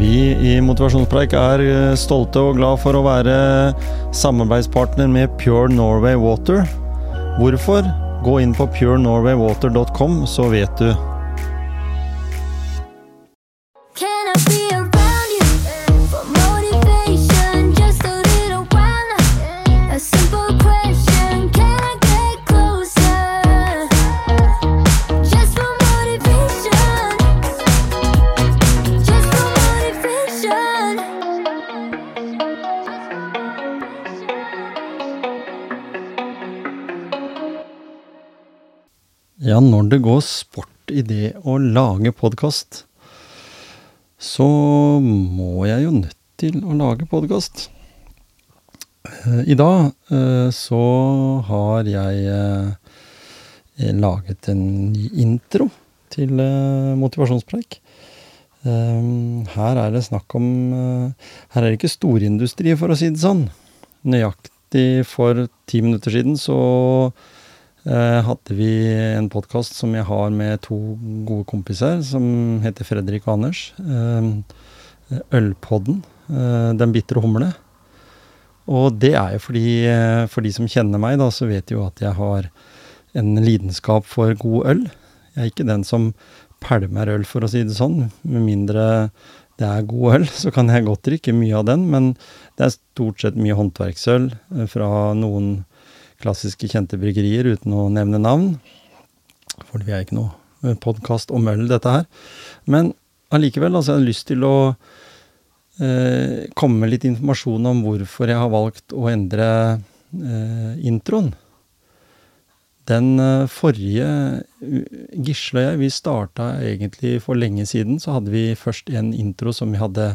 Vi i Motivasjonspreik er eh, stolte og glad for å være samarbeidspartner med Pure Norway Water. Hvorfor? Gå inn på purenorwaywater.com, så vet du. Det går sport i det å lage podkast, så må jeg jo nødt til å lage podkast. I dag eh, så har jeg eh, laget en ny intro til eh, motivasjonspreik. Eh, Her er det snakk om eh, Her er det ikke storindustri, for å si det sånn. Nøyaktig for ti minutter siden så eh, hadde vi en podkast som jeg har med to gode kompiser, som heter Fredrik og Anders. Eh, Ølpodden. eh, Den bitre humle. Og det er jo fordi, eh, for de som kjenner meg, da, så vet de jo at jeg har en lidenskap for god øl. Jeg er ikke den som pælmer øl, for å si det sånn. Med mindre det er god øl, så kan jeg godt drikke mye av den. Men det er stort sett mye håndverksøl eh, fra noen klassiske kjente bryggerier, uten å nevne navn. For vi er ikke noe podkast om øl, dette her. Men allikevel, altså, jeg har lyst til å eh, komme med litt informasjon om hvorfor jeg har valgt å endre eh, introen. Den eh, forrige Gisle og jeg, vi starta egentlig for lenge siden. Så hadde vi først en intro som vi hadde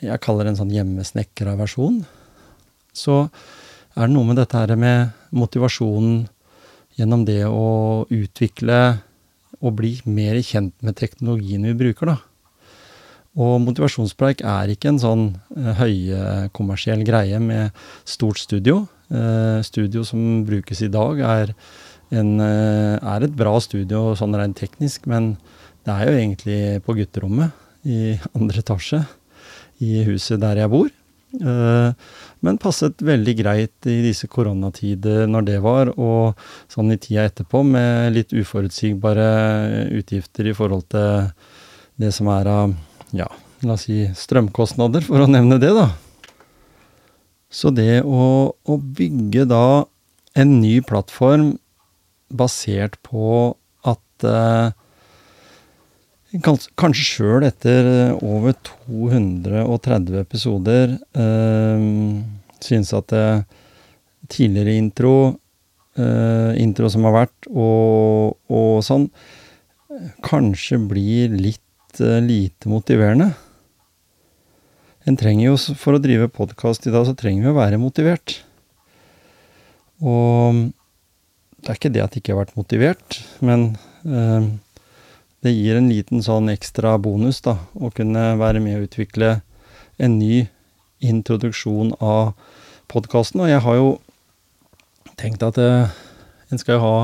Jeg kaller det en sånn hjemmesnekra versjon. Så er det noe med dette her med motivasjonen gjennom det å utvikle og bli mer kjent med teknologien vi bruker, da. Og motivasjonspreik er ikke en sånn eh, høykommersiell greie med stort studio. Eh, studio som brukes i dag, er, en, eh, er et bra studio sånn rent teknisk, men det er jo egentlig på gutterommet i andre etasje i huset der jeg bor. Eh, men passet veldig greit i disse koronatider når det var, og sånn i tida etterpå med litt uforutsigbare utgifter i forhold til det som er av, ja, la oss si strømkostnader, for å nevne det, da. Så det å, å bygge da en ny plattform basert på at eh, Kanskje sjøl etter eh, over 230 episoder øh, synes at det, tidligere intro, øh, intro som har vært, og, og sånn, kanskje blir litt øh, lite motiverende. En trenger jo, For å drive podkast i dag, så trenger vi å være motivert. Og det er ikke det at jeg ikke har vært motivert, men eh, det gir en liten sånn ekstra bonus, da, å kunne være med å utvikle en ny introduksjon av podkasten. Og jeg har jo tenkt at eh, en skal jo ha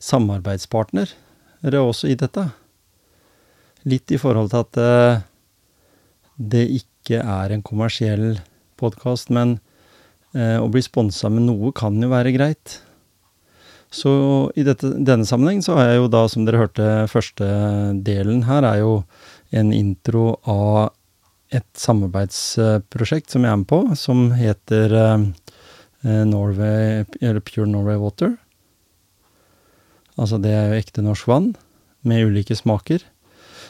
samarbeidspartnere også i dette. Litt i forhold til at eh, det ikke er en kommersiell podkast, men eh, å bli sponsa med noe kan jo være greit. Så i dette, denne sammenheng så har jeg jo da, som dere hørte, første delen her er jo en intro av et samarbeidsprosjekt som jeg er med på, som heter eh, Norway, Pure Norway Water. Altså det er jo ekte norsk vann, med ulike smaker.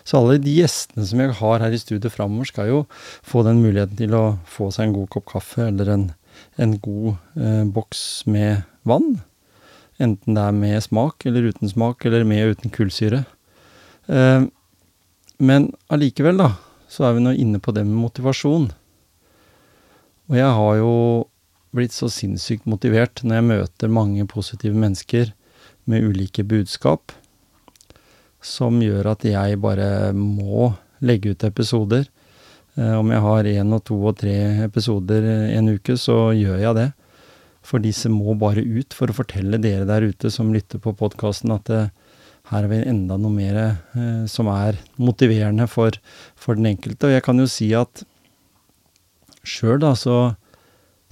Så alle de gjestene som jeg har her i studio framover, skal jo få den muligheten til å få seg en god kopp kaffe eller en, en god eh, boks med vann. Enten det er med smak eller uten smak, eller med og uten kullsyre. Eh, men allikevel, da, så er vi nå inne på det med motivasjon. Og jeg har jo blitt så sinnssykt motivert når jeg møter mange positive mennesker med ulike budskap, som gjør at jeg bare må legge ut episoder. Eh, om jeg har én og to og tre episoder en uke, så gjør jeg det. For disse må bare ut for å fortelle dere der ute som lytter på podkasten, at det, her er vi enda noe mer eh, som er motiverende for, for den enkelte. Og jeg kan jo si at sjøl da, så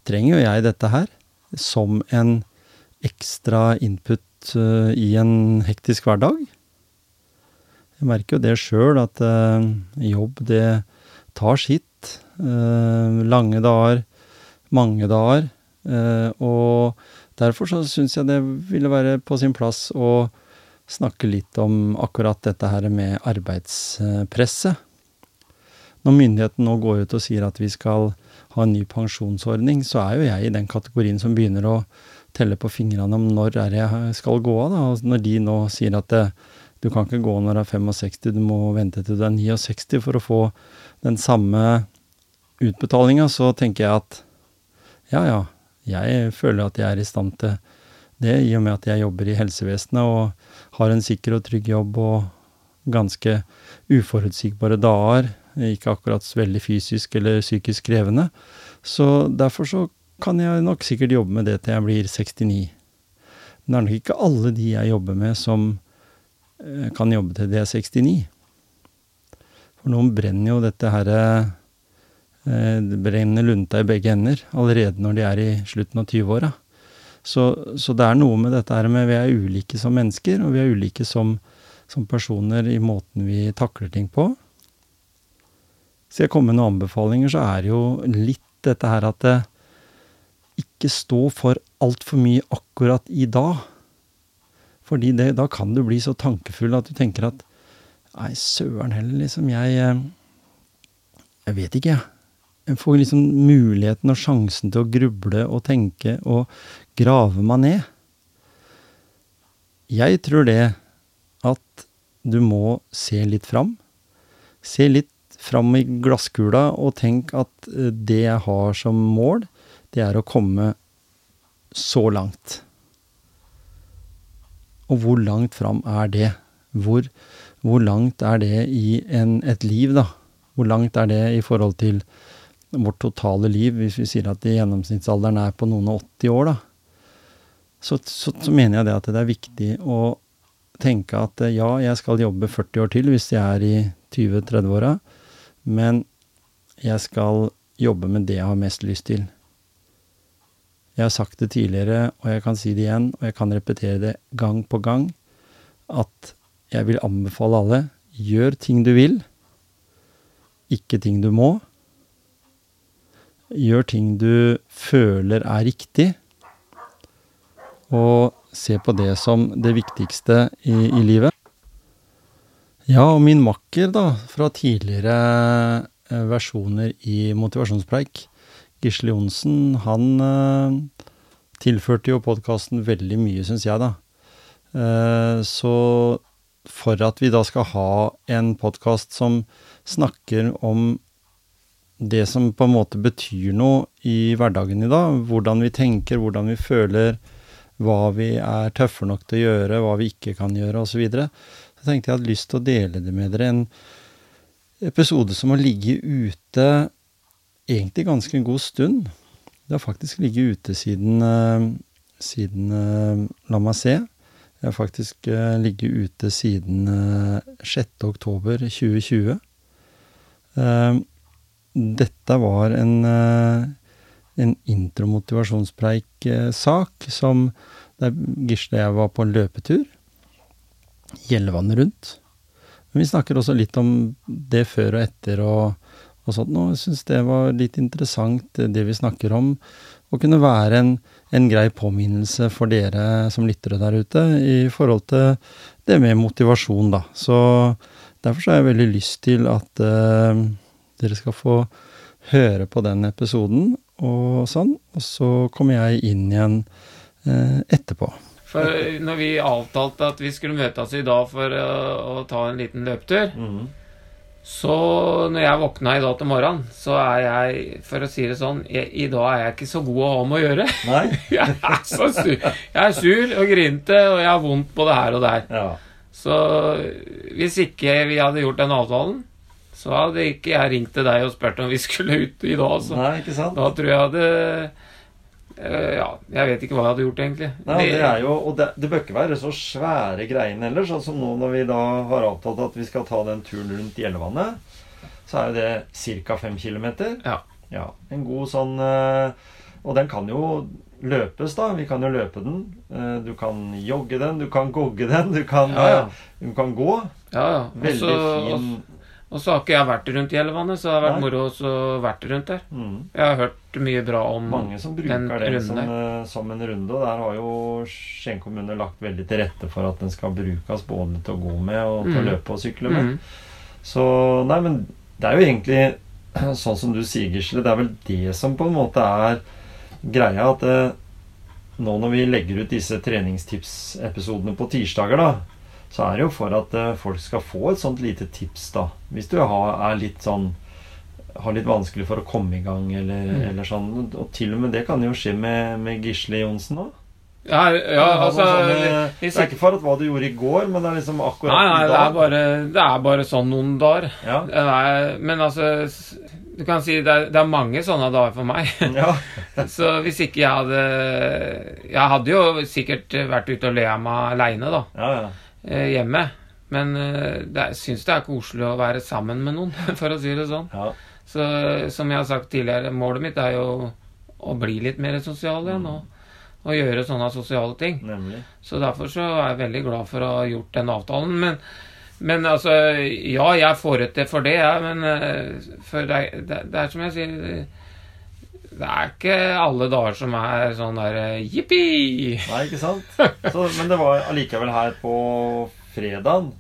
trenger jo jeg dette her som en ekstra input eh, i en hektisk hverdag. Jeg merker jo det sjøl, at eh, jobb, det tar sitt. Eh, lange dager, mange dager. Eh, og derfor så syns jeg det ville være på sin plass å snakke litt om akkurat dette her med arbeidspresset. Når myndigheten nå går ut og sier at vi skal ha en ny pensjonsordning, så er jo jeg i den kategorien som begynner å telle på fingrene om når er jeg skal gå av. da, Når de nå sier at det, du kan ikke gå når du er 65, du må vente til du er 69 for å få den samme utbetalinga, så tenker jeg at ja ja, jeg føler at jeg er i stand til det, i og med at jeg jobber i helsevesenet og har en sikker og trygg jobb og ganske uforutsigbare dager, ikke akkurat veldig fysisk eller psykisk krevende. Så derfor så kan jeg nok sikkert jobbe med det til jeg blir 69. Men det er nok ikke alle de jeg jobber med som eh, kan jobbe til de er 69. For noen brenner jo dette herre Det brenner lunta i begge ender allerede når de er i slutten av 20-åra. Så, så det er noe med dette her med vi er ulike som mennesker, og vi er ulike som, som personer i måten vi takler ting på. Skal jeg komme med noen anbefalinger, så er det jo litt dette her at det ikke stå for altfor mye akkurat i dag. Fordi det, da kan du bli så tankefull at du tenker at Nei, søren heller, liksom. Jeg eh, Jeg vet ikke, jeg. Jeg får liksom muligheten og sjansen til å gruble og tenke og grave meg ned. Jeg tror det at du må se litt fram. Se litt fram i glasskula og tenk at eh, det jeg har som mål, det er å komme så langt. Og hvor langt fram er det? Hvor, hvor langt er det i en, et liv, da? Hvor langt er det i forhold til vårt totale liv, hvis vi sier at gjennomsnittsalderen er på noen og 80 år, da? Så, så, så mener jeg det at det er viktig å tenke at eh, ja, jeg skal jobbe 40 år til hvis jeg er i 20-30-åra, men jeg skal jobbe med det jeg har mest lyst til. Jeg har sagt det tidligere, og jeg kan si det igjen, og jeg kan repetere det gang på gang, at jeg vil anbefale alle gjør ting du vil, ikke ting du må. Gjør ting du føler er riktig, og se på det som det viktigste i, i livet. Ja, og min makker, da, fra tidligere eh, versjoner i Motivasjonspreik, Gisle Johnsen, han eh, tilførte jo podkasten veldig mye, syns jeg, da. Eh, så for at vi da skal ha en podkast som snakker om det som på en måte betyr noe i hverdagen i dag, hvordan vi tenker, hvordan vi føler, hva vi er tøffe nok til å gjøre, hva vi ikke kan gjøre, osv., så, videre, så tenkte jeg hadde lyst til å dele det med dere. En episode som har ligget ute egentlig ganske en god stund. Det har faktisk ligget ute siden, eh, siden eh, La meg se. Det har faktisk eh, ligget ute siden 6. oktober 2020. Dette var en, en intromotivasjonspreik-sak som der Gisle og jeg var på en løpetur. Gjellevannet rundt. Men vi snakker også litt om det før og etter og, og sånt nå. Jeg syns det var litt interessant, det vi snakker om. Å kunne være en, en grei påminnelse for dere som lyttere der ute, i forhold til det med motivasjon, da. Så derfor så har jeg veldig lyst til at uh, dere skal få høre på den episoden og sånn. Og så kommer jeg inn igjen eh, etterpå. For når vi avtalte at vi skulle møtes i dag for å, å ta en liten løpetur, så når jeg våkna i dag til morgenen, så er jeg, for å si det sånn, jeg, i dag er jeg ikke så god å ha med å gjøre. Nei? Jeg er så sur. Jeg er sur og grinte, og jeg har vondt både her og der. Ja. Så hvis ikke vi hadde gjort den avtalen, så hadde ikke jeg ringt til deg og spurt om vi skulle ut i dag. Så Nei, ikke sant? da tror jeg hadde Eh, ja, jeg vet ikke hva jeg hadde gjort, egentlig. Nei, det er jo, og det, det bør ikke være så svære greiene heller. Sånn som nå når vi da har avtalt at vi skal ta den turen rundt Gjellevannet, så er jo det ca. 5 km. Ja. Ja, en god sånn eh, Og den kan jo løpes, da. Vi kan jo løpe den. Eh, Du kan jogge den, du kan gogge den, du kan, Ja, ja. du kan gå. Ja, ja. Veldig Også- fin Og så har ikke jeg vært rundt Gjellevannet, så det har vært Nei. moro også vært rundt der. mm. Jeg har hørt mye bra om Mange som bruker den det som, eh, som en runde. Og der har jo Skien kommune lagt veldig til rette for at den skal brukes både til å gå med og til å Mm. løpe og sykle med. Mm. Så nei, men det er jo egentlig sånn som du sier, Gisle. Det er vel det som på en måte er greia. At eh, nå når vi legger ut disse treningstipsepisodene på tirsdager, da, så er det jo for at eh, folk skal få et sånt lite tips, da. Hvis du har, er litt sånn har litt vanskelig for å komme i gang, eller, Mm. eller sånn. Og til og med det kan jo skje med, med Gisle Johnsen òg. Ja, ja, altså det er ikke for at hva du gjorde i går, men det er liksom akkurat Nei, nei, i det dag. er bare, det er bare sånn noen dager. Ja. Er, men altså Du kan si det er, det er mange sånne dager for meg. ja. Så hvis ikke jeg hadde Jeg hadde jo sikkert vært ute og le av meg aleine, da. ja, ja. Eh, Hjemme. Men jeg er- syns det er koselig å være sammen med noen, for å si det sånn. ja. Så som jeg har sagt tidligere, målet mitt er jo å bli litt mer sosial igjen. Og, og gjøre sånne sosiale ting. Nemlig. Så derfor så er jeg veldig glad for å ha gjort den avtalen. Men, men altså Ja, jeg får det for det, jeg. Men eh, for det, det, det er som jeg sier Det er ikke alle dager som er sånn der eh, jippi! Nei, ikke sant? Så, men det var allikevel her på fredagen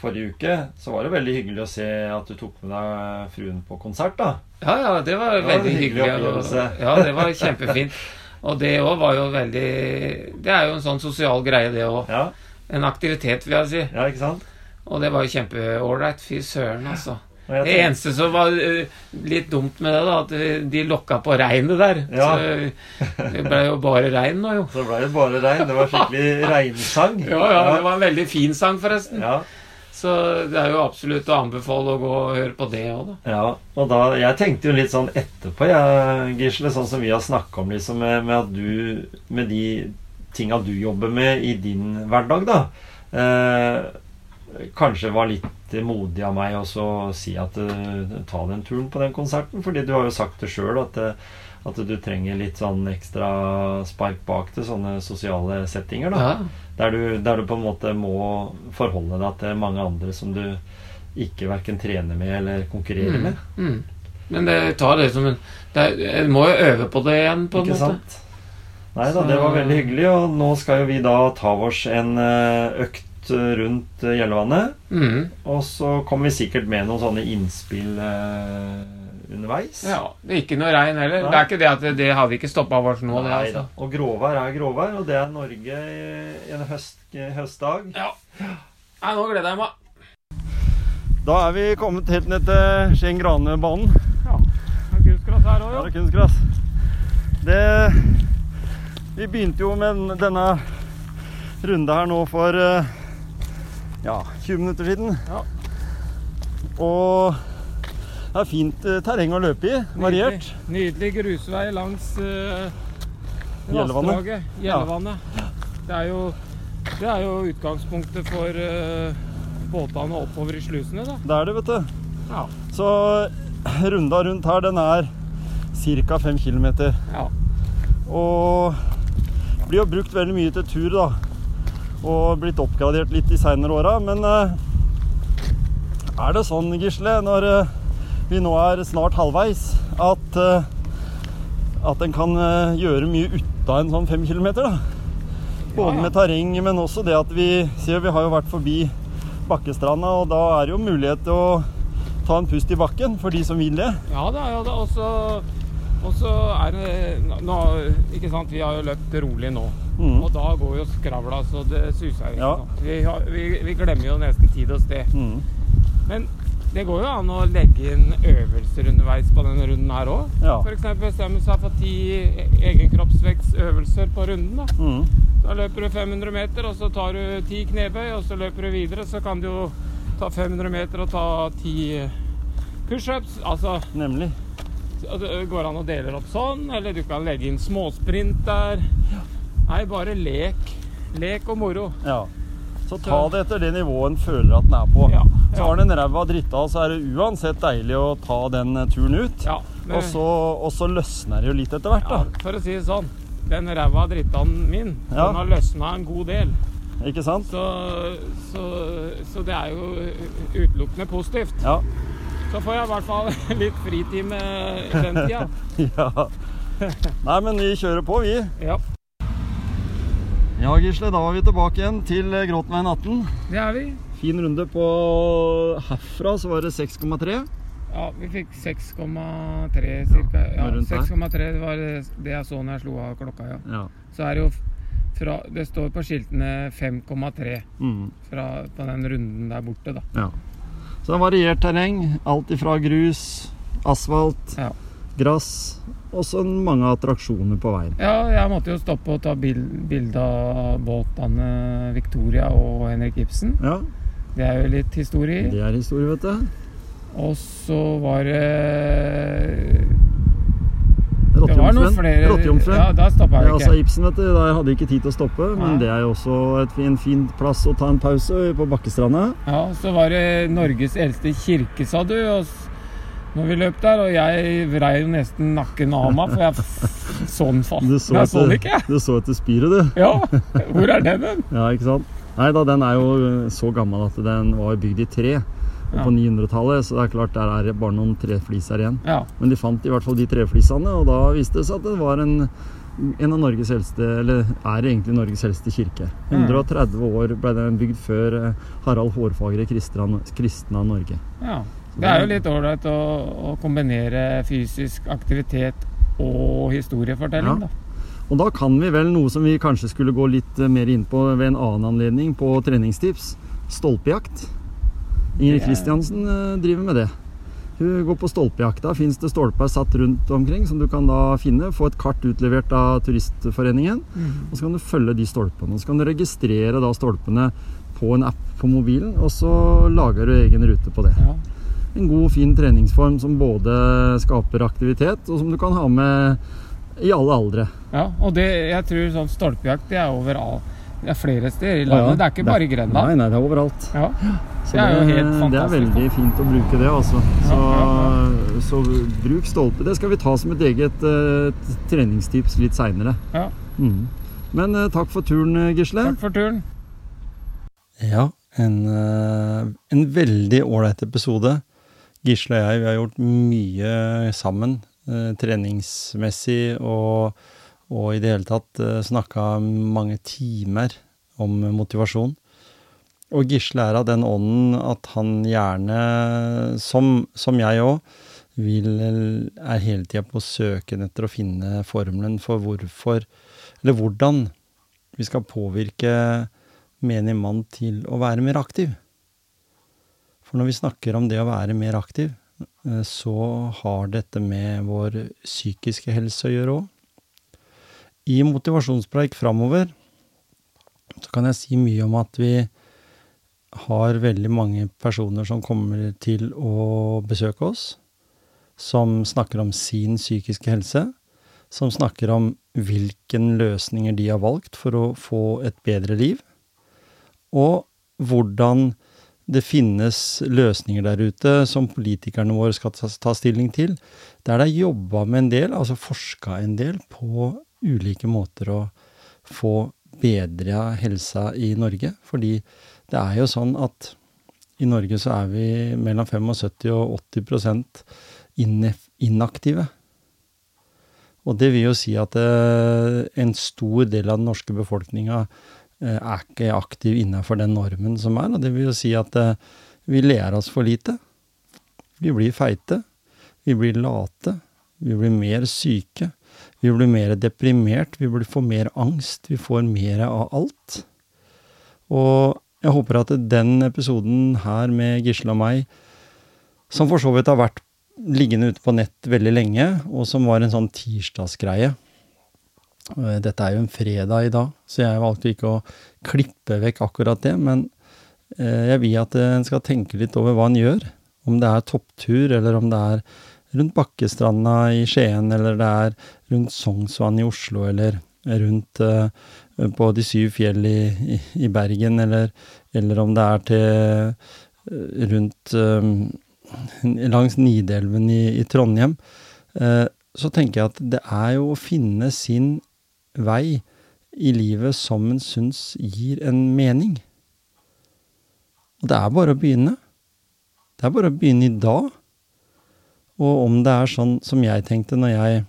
forrige uke, så var det veldig hyggelig å se at du tok med deg fruen på konsert, da. Ja, ja, det var Det var veldig hyggelig hyggelig. Ja, det var kjempefint. Og det òg var jo veldig Det er jo en sånn sosial greie, det òg. Ja, En aktivitet, vil jeg si. ja ikke sant? Og det var jo kjempeålreit. Fy søren, altså. Det eneste som var eh, litt dumt med det, da, at eh, de lokka på regnet der. Ja. Så eh, det ble jo bare regn nå, jo. Så ble det bare regn. Det var skikkelig regnsang. Ja, ja, det var en veldig fin sang, forresten. ja. Så det er jo absolutt å anbefale å gå og høre på det òg, da. Ja, og da, Jeg tenkte jo litt sånn etterpå, jeg, Gisle, sånn som vi har snakka om liksom, med, med at du Med de tinga du jobber med i din hverdag, da. Eh, kanskje var litt modig av meg også å si at eh, ta den turen på den konserten. Fordi du har jo sagt det sjøl at, eh, at du trenger litt sånn ekstra spark bak til sånne sosiale settinger. da Ja. der, du, der du på en måte må forholde deg til mange andre som du ikke verken trener med eller konkurrerer med. Mm. Men det tar det som en er, må jo øve på det igjen, på en Ikke måte. sant? Nei da, det var veldig hyggelig. Og nå skal jo vi da ta oss en eh, økt eh, rundt eh, Gjellevannet. Mm. Og så kommer vi sikkert med noen sånne innspill eh, underveis. Ja, det er ikke noe regn heller. Nei. Det er ikke det at det, det har vi ikke stoppa oss nå, Nei det, altså. Og gråvær er gråvær, og det er Norge i en høst, høstdag. Ja. Nei, nå gleder jeg meg. Da er vi kommet helt ned til Skien Granebanen. Ja. Det er kunstgress her òg, Ja, det er kunstgress. Det Vi begynte jo med denne runde her nå for eh, ja, 20 minutter siden. Ja. Og det er fint eh, terreng å løpe i. Variert. Nydelig, nydelig grusvei langs uh, Gjellevannet. Gjellevannet. Gjellevannet. Det, er jo, det er jo utgangspunktet for uh, båtene oppover i slusene, da. Det er det, vet du. Ja. Så runda rundt her, den er ca. 5 km. ja. Og blir jo brukt veldig mye til tur, da. Og blitt oppgradert litt de seinere åra. Men eh, er det sånn, Gisle, når eh, vi nå er snart halvveis, at, eh, at en kan gjøre mye ut av en sånn fem kilometer, da? Både Ja, ja. med terreng, men også det at vi ser vi har jo vært forbi Bakkestranda, og da er det jo mulighet til å ta en pust i bakken for de som vil det. Ja da, ja da. Og så- Og så er det nå, Ikke sant, vi har jo løpt rolig nå. Mm. Og da går jo skravla så det suser. Ja. Vi, har, vi, vi glemmer jo nesten tid og sted. Mm. Men det går jo an å legge inn øvelser underveis på denne runden her òg. Ja. F.eks. bestemme seg for ti egenkroppsvektsøvelser på runden. da. Mm. Da løper du 500 meter, og så tar du ti knebøy, og så løper du videre. Så kan du jo ta 500 meter og ta ti pushups. Altså, Nemlig. Det går an å dele opp sånn, eller du kan legge inn småsprint der. Nei, bare lek. Lek og moro. Ja. Så ta det etter det nivået en føler at den er på. Ja, Så ja. har den ræva dritta, så er det uansett deilig å ta den eh, turen ut. Ja, men- Og, så, og så løsner det jo litt etter hvert, Ja, da. for å si det sånn. Den ræva drittaen min, Ja. den har løsna en god del. Ikke sant? Så, så, så det er jo utelukkende positivt. Ja. Så får jeg i hvert fall litt fritid med den tida. ja. Nei, men vi kjører på, vi. Ja, Ja, Gisle, da var vi tilbake igjen til Gråtenveien 18. det er vi. Fin runde på Herfra så var det 6,3. Ja, vi fikk 6,3 cirka. Ja, ja 6,3 det var det jeg så når jeg slo av klokka, ja. Ja. Så er det jo fra Det står på skiltene 5,3 Mm. på den runden der borte, da. ja. Så det er variert terreng. Alt ifra grus, asfalt, Ja. gress og så mange attraksjoner på veien. Ja, jeg måtte jo stoppe og ta bil bilde av båtene Victoria og Henrik Ibsen. Ja, Det er jo litt historie det er historie, vet du. Og så var det Rottejomfruen. Ja, da stoppa jeg ikke. altså. Ibsen, vet du, hadde jeg ikke tid til å stoppe, men det er jo også et, en fin plass å ta en pause på Bakkestranda. Ja, så var det Norges eldste kirke, sa du. Og når vi løp der, og jeg vrei jo nesten nakken av meg, for jeg så den fast. Du så, jeg så den ikke. du så etter spiret, du. Ja, hvor er den hen? Ja, ikke sant? Nei da, den er jo så gammel at den var bygd i tre Ja. på 900-tallet, så det er klart der er bare noen trefliser igjen. Ja, Men de fant i hvert fall de treflisene, og da viste det seg at det var en, en av Norges eldste, eller er egentlig Norges eldste kirke. Mm. 130 år ble den bygd før eh, Harald Hårfagre kristna, Norge. ja. Det er jo litt ålreit å, å kombinere fysisk aktivitet og historiefortelling, Ja. da. Og da kan vi vel noe som vi kanskje skulle gå litt mer inn på ved en annen anledning på treningstips. Stolpejakt. Ingrid Kristiansen eh, driver med det. Hun går på stolpejakta. Fins det stolper satt rundt omkring som du kan da finne. Få et kart utlevert av Turistforeningen. Og så kan du følge de stolpene. Og så kan du registrere da stolpene på en app på mobilen, og så lager du egen rute på det. Ja. En god, fin treningsform som både skaper aktivitet, og som du kan ha med i alle aldre. ja, og det, jeg tror sånn stolpejakt det er overalt. Det er flere steder i landet. Det er ikke bare i Nei, Grenland. nei, det er overalt. Ja. Så Det er jo helt Det er veldig fint å bruke det, altså. Så, Ja, så bruk stolpe. Det skal vi ta som et eget uh, treningstips litt seinere. Ja. Mm. Men uh, takk for turen, eh, Gisle. Takk for turen. Ja, en, uh, en veldig ålreit episode. Gisle og jeg vi har gjort mye sammen, treningsmessig og, og i det hele tatt uh, snakka mange timer om motivasjon. Og Gisle er av den ånden at han gjerne, som, som jeg òg, er hele tida på søken etter å finne formelen for hvorfor, eller hvordan, vi skal påvirke menig mann til å være mer aktiv. For når vi snakker om det å være mer aktiv, eh, så har dette med vår psykiske helse å gjøre òg. I motivasjonspreik framover så kan jeg si mye om at vi har veldig mange personer som kommer til å besøke oss, som snakker om sin psykiske helse, som snakker om hvilken løsninger de har valgt for å få et bedre liv, og hvordan det finnes løsninger der ute som politikerne våre skal ta, stilling til, der det er jobba med en del, altså forska en del, på ulike måter å få bedra helsa i Norge. Fordi det er jo sånn at i Norge så er vi mellom 75 og 80 innef- inaktive. Og det vil jo si at eh, en stor del av den norske befolkninga eh, er ikke aktiv innenfor den normen som er. Og det vil jo si at eh, vi ler oss for lite. Vi blir feite. Vi blir late. Vi blir mer syke. Vi blir mer deprimert. Vi blir får mer angst. Vi får mer av alt. Og jeg håper at den episoden her med Gisle og meg, som for så vidt har vært liggende ute på nett veldig lenge, og som var en sånn tirsdagsgreie, Eh, Dette er jo en fredag i dag, så jeg valgte ikke å klippe vekk akkurat det. Men eh, jeg vil at en skal tenke litt over hva en gjør. Om det er topptur, eller om det er rundt Bakkestranda i Skien, eller det er rundt Sognsvann i Oslo, eller rundt uh, på de syv fjell i, i, i Bergen, eller, eller om det er til eh, rundt eh, langs Nidelven i, i Trondheim, uh, så tenker jeg at det er jo å finne sin vei i livet som en syns gir en mening. Og det er bare å begynne. Det er bare å begynne i dag. Og om det er sånn som jeg tenkte når jeg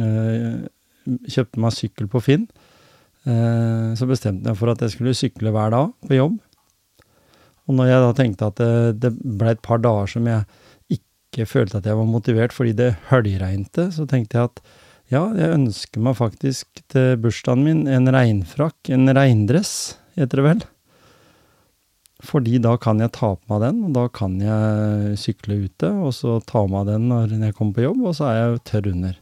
øh, kjøpte meg sykkel på Finn, øh, så bestemte jeg for at jeg skulle sykle hver dag på jobb. Og når jeg da tenkte at det, det ble et par dager som jeg ikke følte at jeg var motivert fordi det høljregnte, så tenkte jeg at ja, jeg ønsker meg faktisk til bursdagen min en regnfrakk, en regndress, heter det vel. Fordi da kan jeg ta på meg den, og da kan jeg sykle ute, og så ta på meg den når jeg kommer på jobb, og så er jeg tørr under.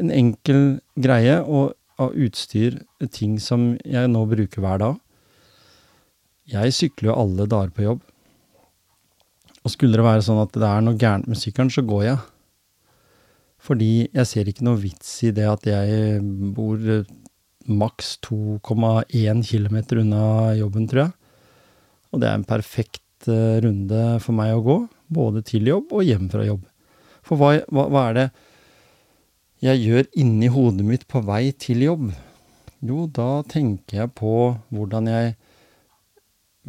En enkel greie og av utstyr, ting som jeg nå bruker hver dag. Jeg sykler jo alle dager på jobb. Og skulle det være sånn at det er noe gærent med sykkelen, så går jeg. Fordi jeg ser ikke noe vits i det at jeg bor maks 2,1 km unna jobben, tror jeg. Og det er en perfekt eh, runde for meg å gå, både til jobb og hjem fra jobb. For hva, hva, hva er det jeg gjør inni hodet mitt på vei til jobb? Jo, da tenker jeg på hvordan jeg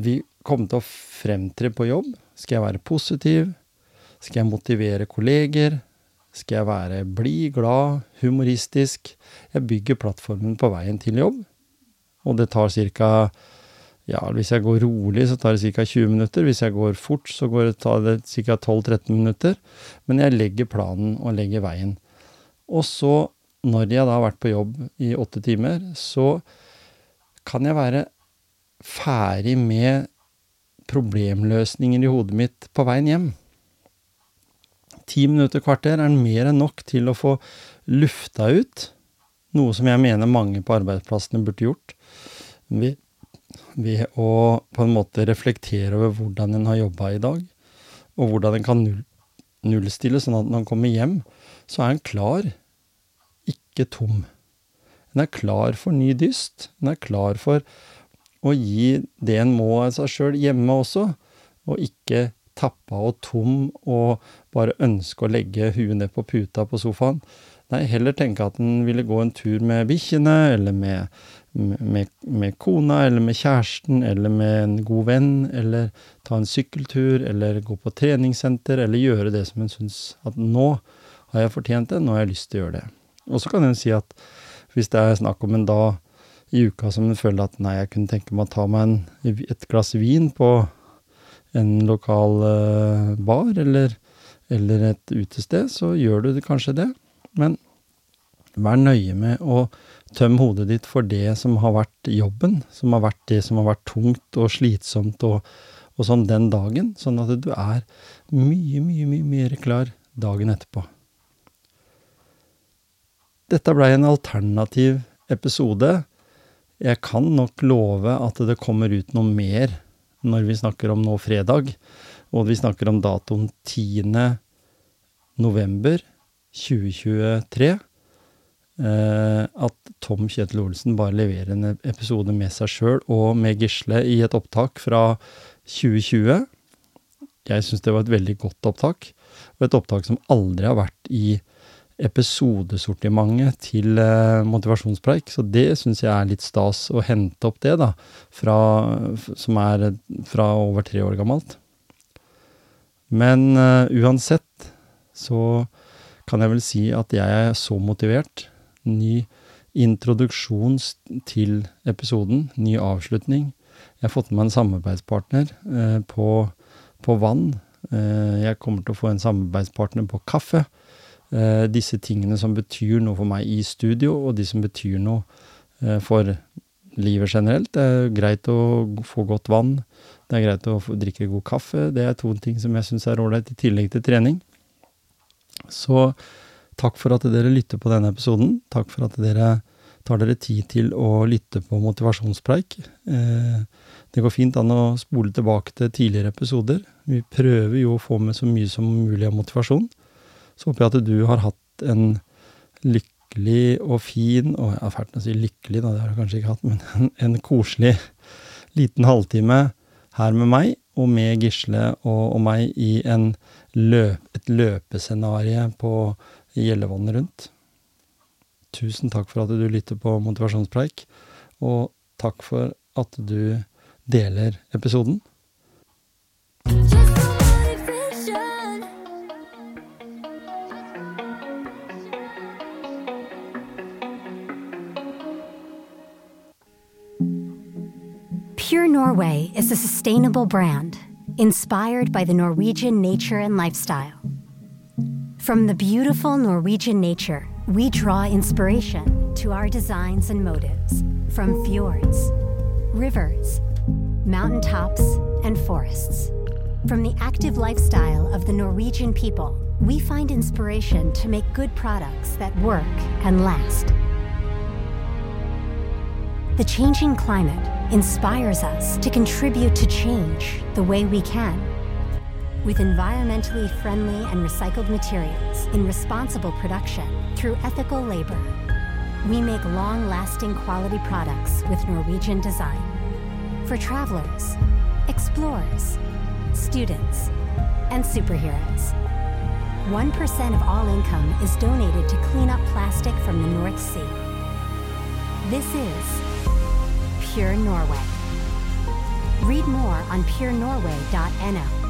vil komme til å fremtre på jobb. Skal jeg være positiv? Skal jeg motivere kolleger? Skal jeg være blid, glad, humoristisk? Jeg bygger plattformen på veien til jobb. Og det tar ca. Ja, hvis jeg går rolig, så tar det ca. 20 minutter. Hvis jeg går fort, så går det, tar det ca. 12-13 minutter. Men jeg legger planen og legger veien. Og så, når jeg da har vært på jobb i åtte timer, så kan jeg være ferdig med problemløsninger i hodet mitt på veien hjem. Ti minutter, kvarter er mer enn nok til å få lufta ut noe som jeg mener mange på arbeidsplassene burde gjort. Ved, ved å på en måte reflektere over hvordan en har jobba i dag, og hvordan en kan null, nullstille, sånn at når en kommer hjem, så er en klar, ikke tom. En er klar for ny dyst. En er klar for å gi det en må av seg sjøl hjemme også, og ikke tappa og tom og bare ønske å legge huet ned på puta på sofaen. Nei, heller tenke at en ville gå en tur med bikkjene, eller med, med, med, kona, eller med kjæresten, eller med en god venn, eller ta en sykkeltur, eller gå på treningssenter, eller gjøre det som en syns at nå har jeg fortjent det, nå har jeg lyst til å gjøre det. Og så kan en si at hvis det er snakk om en dag i uka som en føler at nei, jeg kunne tenke meg å ta meg en, et glass vin på en lokal uh, bar eller, eller, et utested, så gjør du kanskje det. Men vær nøye med å tømme hodet ditt for det som har vært jobben, som har vært det som har vært tungt og slitsomt og, og sånn den dagen, sånn at du er mye, mye, mye mer klar dagen etterpå. Dette blei en alternativ episode. Jeg kan nok love at det kommer ut noe mer når vi snakker om nå fredag, og vi snakker om datoen 10. november 2023, eh, at Tom Kjetil Olsen bare leverer en episode med seg sjøl og med Gisle i et opptak fra 2020. Jeg syns det var et veldig godt opptak, og et opptak som aldri har vært i episodesortimentet til eh, motivasjonspreik, så det syns jeg er litt stas å hente opp det, da, fra, som er fra over tre år gammelt. Men uh, uansett så kan jeg vel si at jeg er så motivert. Ny introduksjon til episoden, ny avslutning. Jeg har fått med meg en samarbeidspartner eh, på, på vann. Eh, jeg kommer til å få en samarbeidspartner på kaffe eh, disse tingene som betyr noe for meg i studio, og de som betyr noe eh, for livet generelt. Det er greit å få godt vann, det er greit å drikke god kaffe. Det er to ting som jeg syns er ålreit, i tillegg til trening. Så takk for at dere lytter på denne episoden. Takk for at dere tar dere tid til å lytte på motivasjonspreik. Eh, det går fint an å spole tilbake til tidligere episoder. Vi prøver jo å få med så mye som mulig av motivasjon. Så håper jeg at du har hatt en lykkelig og fin Og Jeg er fælt å si lykkelig, da, det har du kanskje ikke hatt, men en, en koselig liten halvtime her med meg, og med Gisle og, og meg i løp, et løpescenarie på Gjellevannet rundt. Tusen takk for at du lytter på Motivasjonspreik, og takk for at du deler episoden. Just Pure Norway is a sustainable brand inspired by the Norwegian nature and lifestyle. From the beautiful Norwegian nature, we draw inspiration to our designs and motives from fjords, rivers, mountaintops, and forests. From the active lifestyle of the Norwegian people, we find inspiration to make good products that work and last. The changing climate inspires us to contribute to change the way we can. With environmentally friendly and recycled materials in responsible production through ethical labor, we make long lasting quality products with Norwegian design. For travelers, explorers, students, and superheroes. 1% of all income is donated to clean up plastic from the North Sea. This is Pure Norway. Read more on purenorway.no.